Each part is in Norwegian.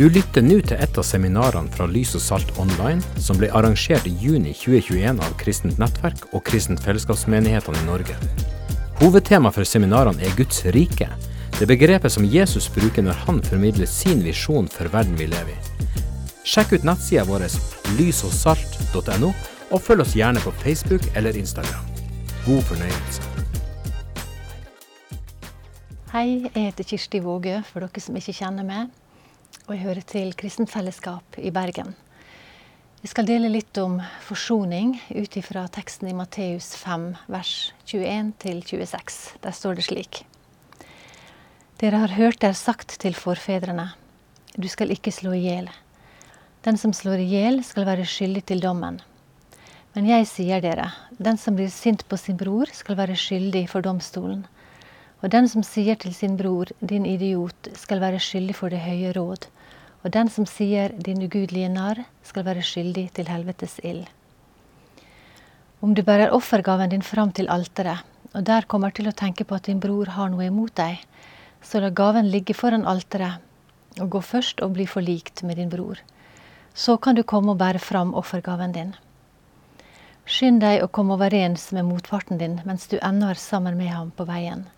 Du lytter nå til et av seminarene fra Lys og Salt Online, som ble arrangert i juni 2021 av Kristent Nettverk og Kristent Fellesskapsmenighetene i Norge. Hovedtema for seminarene er Guds rike, det begrepet som Jesus bruker når han formidler sin visjon for verden vi lever i. Sjekk ut nettsida vår lysogsalt.no, og følg oss gjerne på Facebook eller Instagram. God fornøyelse. Hei, jeg heter Kirsti Vågø, for dere som ikke kjenner meg. Og jeg hører til Kristent Fellesskap i Bergen. Jeg skal dele litt om forsoning ut ifra teksten i Matteus 5, vers 21-26. Der står det slik. Dere har hørt det er sagt til forfedrene, du skal ikke slå i hjel. Den som slår i hjel, skal være skyldig til dommen. Men jeg sier dere, den som blir sint på sin bror, skal være skyldig for domstolen. Og den som sier til sin bror, din idiot, skal være skyldig for det høye råd. Og den som sier din ugudelige narr, skal være skyldig til helvetes ild. Om du bærer offergaven din fram til alteret, og der kommer til å tenke på at din bror har noe imot deg, så la gaven ligge foran alteret, og gå først og bli forlikt med din bror. Så kan du komme og bære fram offergaven din. Skynd deg å komme overens med motparten din mens du ennå er sammen med ham på veien.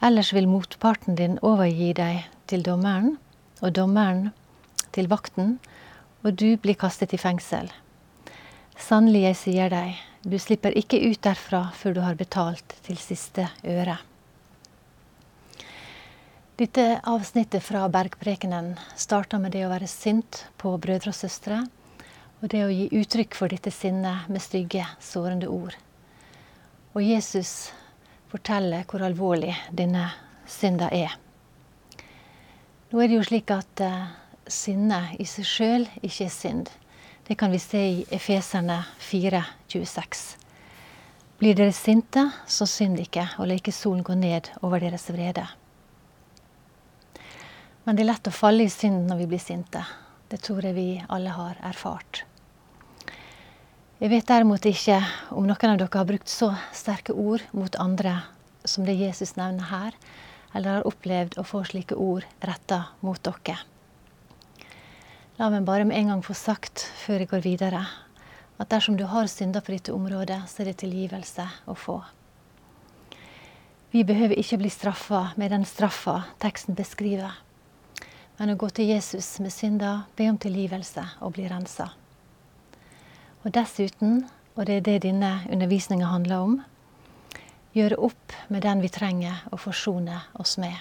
Ellers vil motparten din overgi deg til dommeren, og dommeren til vakten, og du blir kastet i fengsel. Sannelig, jeg sier deg, du slipper ikke ut derfra før du har betalt til siste øre. Dette avsnittet fra Bergprekenen starta med det å være sint på brødre og søstre, og det å gi uttrykk for dette sinnet med stygge, sårende ord. Og Jesus forteller hvor alvorlig denne synda er. Nå er det jo slik at uh, sinne i seg sjøl ikke er synd. Det kan vi se i Efeserne 4,26. Blir dere sinte, så synd ikke, og la ikke solen gå ned over deres vrede. Men det er lett å falle i synd når vi blir sinte. Det tror jeg vi alle har erfart. Jeg vet derimot ikke om noen av dere har brukt så sterke ord mot andre som det Jesus nevner her, eller har opplevd å få slike ord retta mot dere. La meg bare med en gang få sagt, før jeg går videre, at dersom du har synder på dette området, så er det tilgivelse å få. Vi behøver ikke bli straffa med den straffa teksten beskriver men å gå til Jesus med synder, be om tilgivelse og bli rensa. Og dessuten, og det er det denne undervisninga handler om, gjøre opp med den vi trenger å forsone oss med.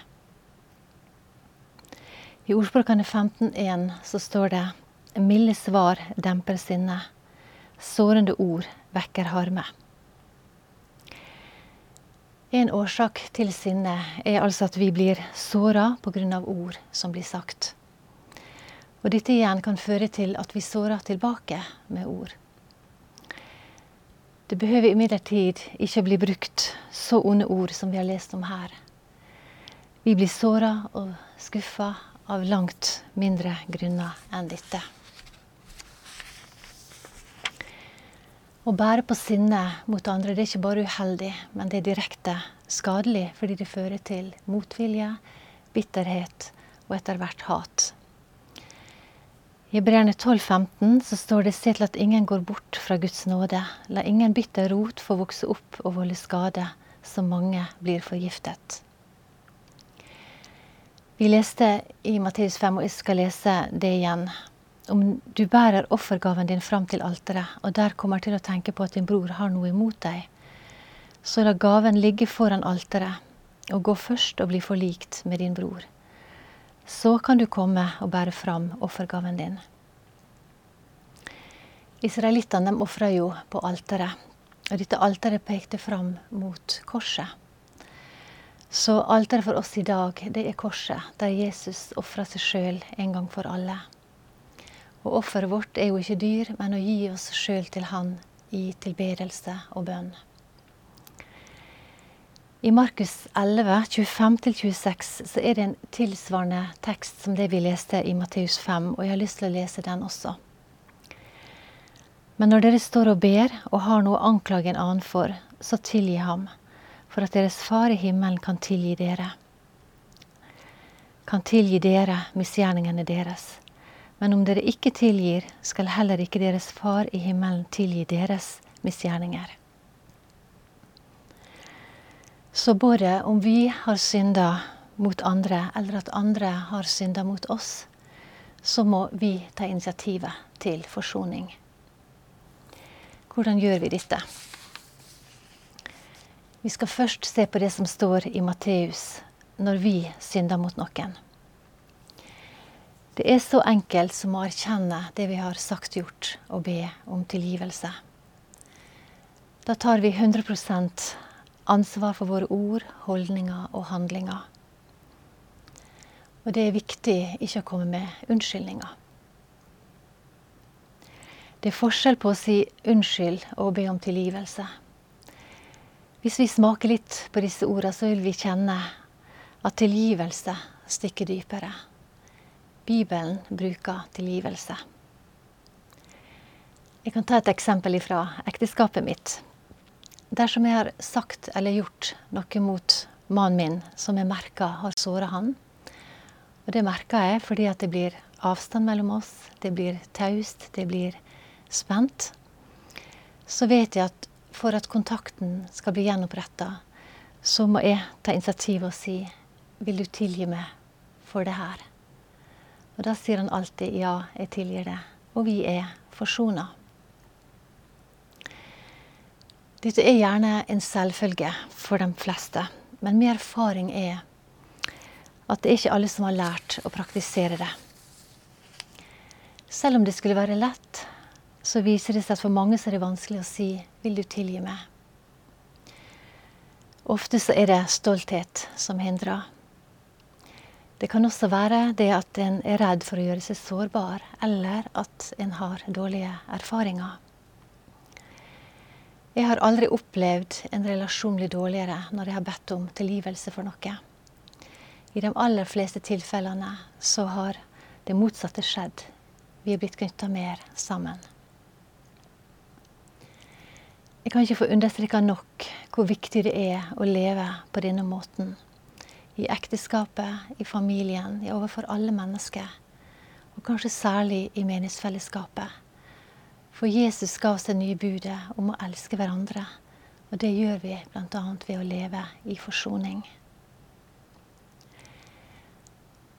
I ordspråkene 15.1 så står det milde svar demper sinne. Sårende ord vekker harme. En årsak til sinne er altså at vi blir såra pga. ord som blir sagt. Og dette igjen kan føre til at vi sårer tilbake med ord. Det behøver imidlertid ikke bli brukt så onde ord som vi har lest om her. Vi blir såra og skuffa av langt mindre grunner enn dette. Å bære på sinne mot andre det er ikke bare uheldig, men det er direkte skadelig fordi det fører til motvilje, bitterhet og etter hvert hat. I Hebreerne 12,15 så står det se til at ingen går bort fra Guds nåde. La ingen bitter rot få vokse opp og volde skade, så mange blir forgiftet. Vi leste i Matteus 5, og jeg skal lese det igjen om du bærer offergaven din fram til alteret, og der kommer til å tenke på at din bror har noe imot deg, så la gaven ligge foran alteret, og gå først og bli forlikt med din bror. Så kan du komme og bære fram offergaven din. Israelittene ofra jo på alteret, dette alteret pekte fram mot korset. Så alteret for oss i dag, det er korset, der Jesus ofra seg sjøl en gang for alle. Og offeret vårt er jo ikke dyr, men å gi oss sjøl til Han i tilbedelse og bønn. I Markus 11, 25-26 så er det en tilsvarende tekst som det vi leste i Matteus 5, og jeg har lyst til å lese den også. Men når dere står og ber og har noe å anklage en annen for, så tilgi ham, for at deres Far i himmelen kan tilgi dere. kan tilgi dere misgjerningene deres. Men om dere ikke tilgir, skal heller ikke deres Far i himmelen tilgi deres misgjerninger. Så både om vi har synda mot andre, eller at andre har synda mot oss, så må vi ta initiativet til forsoning. Hvordan gjør vi dette? Vi skal først se på det som står i Matteus når vi synder mot noen. Det er så enkelt som å erkjenne det vi har sagt gjort, og be om tilgivelse. Da tar vi 100 ansvar for våre ord, holdninger og handlinger. Og det er viktig ikke å komme med unnskyldninger. Det er forskjell på å si unnskyld og be om tilgivelse. Hvis vi smaker litt på disse ordene, så vil vi kjenne at tilgivelse stikker dypere. Bibelen bruker tilgivelse. Jeg kan ta et eksempel fra ekteskapet mitt. Dersom jeg har sagt eller gjort noe mot mannen min som jeg merker har såra han, og det merker jeg fordi at det blir avstand mellom oss, det blir taust, det blir spent, så vet jeg at for at kontakten skal bli gjenoppretta, så må jeg ta initiativ og si 'Vil du tilgi meg for det her?' Og da sier han alltid 'Ja, jeg tilgir det'. Og vi er forsona. Dette er gjerne en selvfølge for de fleste, men min erfaring er at det er ikke alle som har lært å praktisere det. Selv om det skulle være lett, så viser det seg at for mange så er det vanskelig å si 'Vil du tilgi meg?' Ofte så er det stolthet som hindrer. Det kan også være det at en er redd for å gjøre seg sårbar, eller at en har dårlige erfaringer. Jeg har aldri opplevd en relasjon bli dårligere når jeg har bedt om tilgivelse for noe. I de aller fleste tilfellene så har det motsatte skjedd. Vi er blitt knytta mer sammen. Jeg kan ikke få understreka nok hvor viktig det er å leve på denne måten i ekteskapet, i familien, i overfor alle mennesker. Og kanskje særlig i menighetsfellesskapet. For Jesus ga oss det nye budet om å elske hverandre. Og det gjør vi bl.a. ved å leve i forsoning.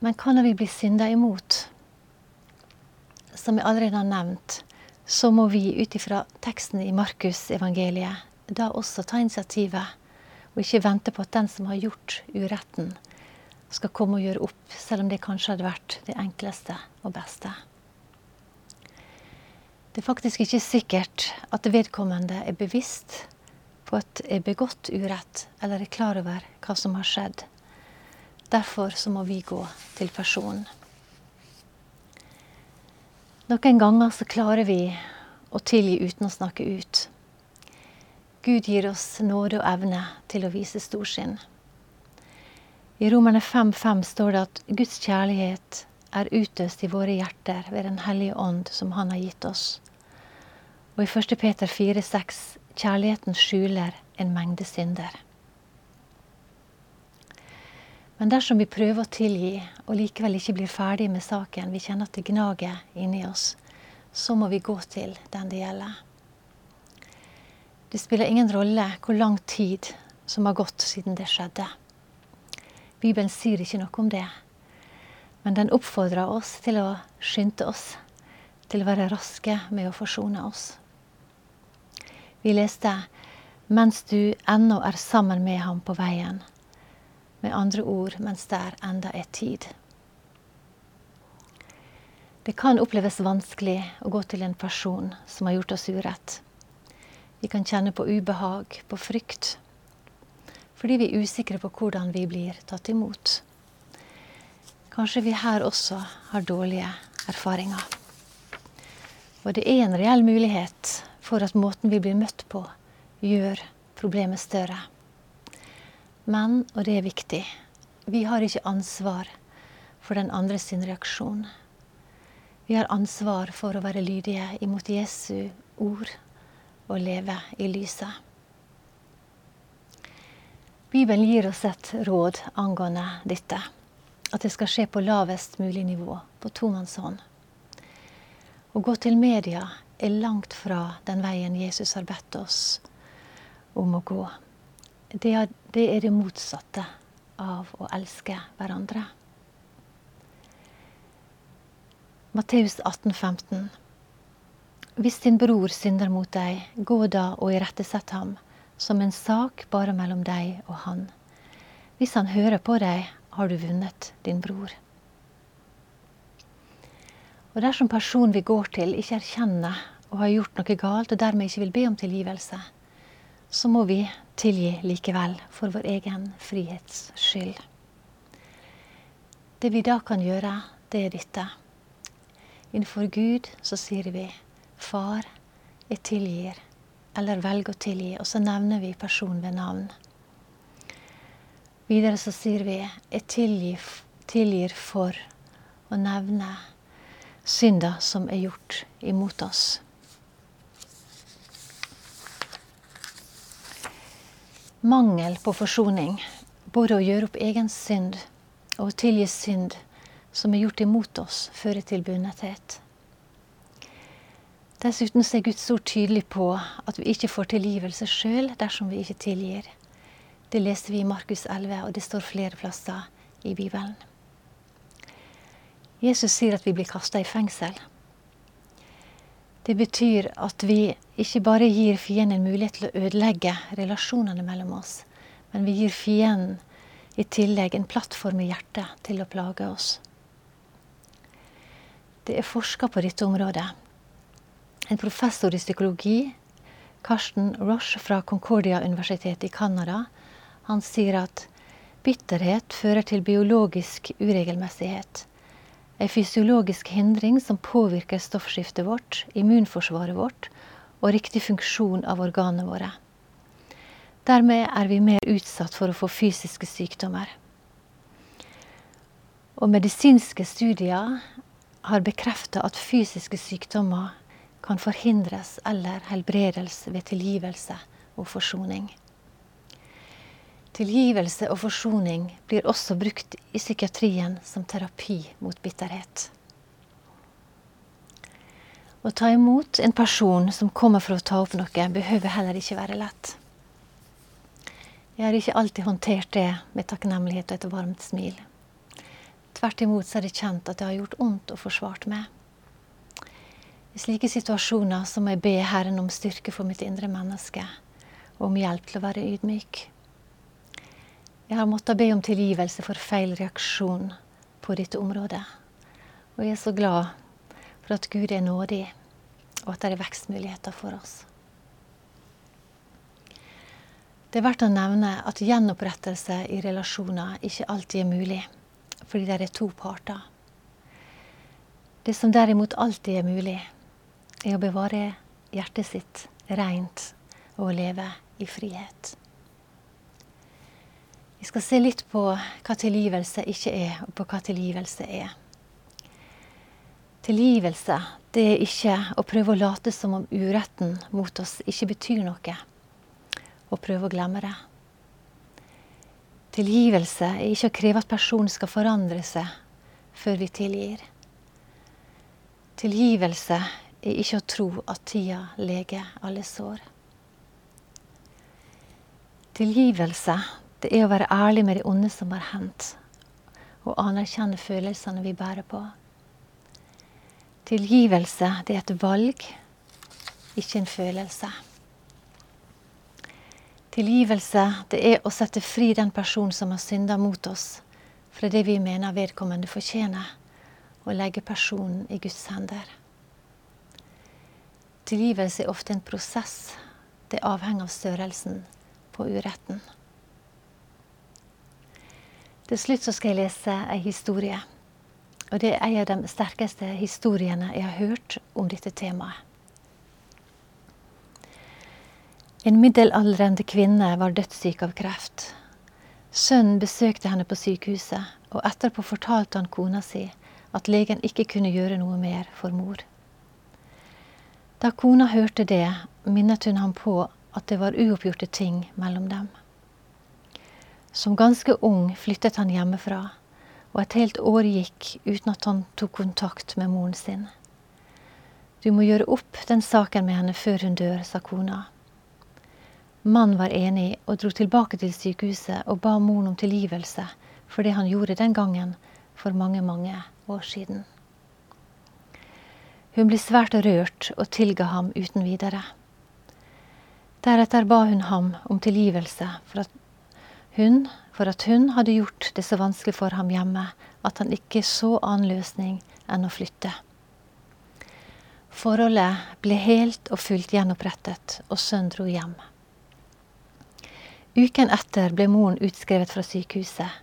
Men hva når vi blir synda imot? Som jeg allerede har nevnt, så må vi ut ifra teksten i Markusevangeliet da også ta initiativet og ikke vente på at den som har gjort uretten, skal komme og gjøre opp, selv om det kanskje hadde vært det enkleste og beste. Det er faktisk ikke sikkert at vedkommende er bevisst på at er begått urett, eller er klar over hva som har skjedd. Derfor så må vi gå til personen. Noen ganger så klarer vi å tilgi uten å snakke ut. Gud gir oss nåde og evne til å vise storsinn. I Romerne 5.5 står det at Guds kjærlighet er utøst i våre hjerter ved Den hellige ånd som Han har gitt oss. Og i 1. Peter 4,6 kjærligheten skjuler en mengde synder. Men dersom vi prøver å tilgi og likevel ikke blir ferdig med saken, vi kjenner at det gnager inni oss, så må vi gå til den det gjelder. Det spiller ingen rolle hvor lang tid som har gått siden det skjedde. Bibelen sier ikke noe om det. Men den oppfordrer oss til å skynde oss, til å være raske med å forsone oss. Vi leste mens du ennå er sammen med ham på veien. Med andre ord mens det er enda er tid. Det kan oppleves vanskelig å gå til en person som har gjort oss urett. Vi kan kjenne på ubehag, på frykt. Fordi vi er usikre på hvordan vi blir tatt imot. Kanskje vi her også har dårlige erfaringer. Og det er en reell mulighet for at måten vi blir møtt på, gjør problemet større. Men, og det er viktig, vi har ikke ansvar for den andre sin reaksjon. Vi har ansvar for å være lydige imot Jesu ord og leve i lyset. Bibelen gir oss et råd angående dette. At det skal skje på lavest mulig nivå, på tomannshånd. Å gå til media er langt fra den veien Jesus har bedt oss om å gå. Det er det, motsatte av å elske hverandre. Matteus 18, 15. Hvis din bror synder mot deg, gå da og irettesett ham, som en sak bare mellom deg og han. Hvis han hører på deg, har du vunnet din bror. Og dersom personen vi går til, ikke erkjenner og har gjort noe galt, og dermed ikke vil be om tilgivelse, så må vi tilgi likevel, for vår egen frihets skyld. Det vi da kan gjøre, det er dette. Innenfor Gud så sier vi 'Far, jeg tilgir', eller 'velg å tilgi', og så nevner vi personen ved navn. Videre så sier vi 'jeg tilgir, tilgir for' å nevne synda som er gjort imot oss. Mangel på forsoning, både å gjøre opp egen synd og å tilgi synd som er gjort imot oss, fører til bundethet. Dessuten er Guds ord tydelig på at vi ikke får tilgivelse sjøl dersom vi ikke tilgir. Det leser vi i Markus 11, og det står flere plasser i Bibelen. Jesus sier at vi blir kasta i fengsel. Det betyr at vi ikke bare gir fienden en mulighet til å ødelegge relasjonene mellom oss, men vi gir fienden i tillegg en plattform i hjertet til å plage oss. Det er forska på dette området. En professor i psykologi, Karsten Roche fra Concordia-universitetet i Canada, han sier at bitterhet fører til biologisk uregelmessighet ei fysiologisk hindring som påvirker stoffskiftet vårt, immunforsvaret vårt og riktig funksjon av organene våre. Dermed er vi mer utsatt for å få fysiske sykdommer. Og medisinske studier har bekrefta at fysiske sykdommer kan forhindres eller helbredes ved tilgivelse og forsoning. Tilgivelse og forsoning blir også brukt i psykiatrien som terapi mot bitterhet. Å ta imot en person som kommer for å ta opp noe, behøver heller ikke være lett. Jeg har ikke alltid håndtert det med takknemlighet og et varmt smil. Tvert imot så er det kjent at det har gjort vondt og forsvart meg. I slike situasjoner så må jeg be Herren om styrke for mitt indre menneske, og om hjelp til å være ydmyk. Jeg har måttet be om tilgivelse for feil reaksjon på dette området. Og jeg er så glad for at Gud er nådig, og at det er vekstmuligheter for oss. Det er verdt å nevne at gjenopprettelse i relasjoner ikke alltid er mulig, fordi det er to parter. Det som derimot alltid er mulig, er å bevare hjertet sitt rent og leve i frihet. Vi skal se litt på hva tilgivelse ikke er, og på hva tilgivelse er. Tilgivelse det er ikke å prøve å late som om uretten mot oss ikke betyr noe, og prøve å glemme det. Tilgivelse er ikke å kreve at personen skal forandre seg før vi tilgir. Tilgivelse er ikke å tro at tida leger alle sår. Tilgivelse det er å være ærlig med det onde som har hendt, og anerkjenne følelsene vi bærer på. Tilgivelse, det er et valg, ikke en følelse. Tilgivelse, det er å sette fri den personen som har synda mot oss, fra det vi mener vedkommende fortjener, og legge personen i Guds hender. Tilgivelse er ofte en prosess. Det avhenger av størrelsen på uretten. Til slutt så skal jeg lese ei historie. Og det er en av de sterkeste historiene jeg har hørt om dette temaet. En middelaldrende kvinne var dødssyk av kreft. Sønnen besøkte henne på sykehuset, og etterpå fortalte han kona si at legen ikke kunne gjøre noe mer for mor. Da kona hørte det, minnet hun ham på at det var uoppgjorte ting mellom dem. Som ganske ung flyttet han hjemmefra, og et helt år gikk uten at han tok kontakt med moren sin. Du må gjøre opp den saken med henne før hun dør, sa kona. Mannen var enig og dro tilbake til sykehuset og ba moren om tilgivelse for det han gjorde den gangen for mange, mange år siden. Hun ble svært rørt og tilga ham uten videre. Deretter ba hun ham om tilgivelse for at hun, for at hun hadde gjort det så vanskelig for ham hjemme at han ikke så annen løsning enn å flytte. Forholdet ble helt og fullt gjenopprettet, og sønnen dro hjem. Uken etter ble moren utskrevet fra sykehuset,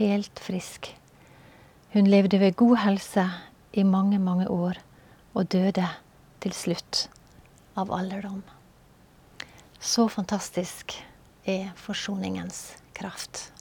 helt frisk. Hun levde ved god helse i mange, mange år, og døde til slutt av alderdom. Så fantastisk er forsoningens kraft.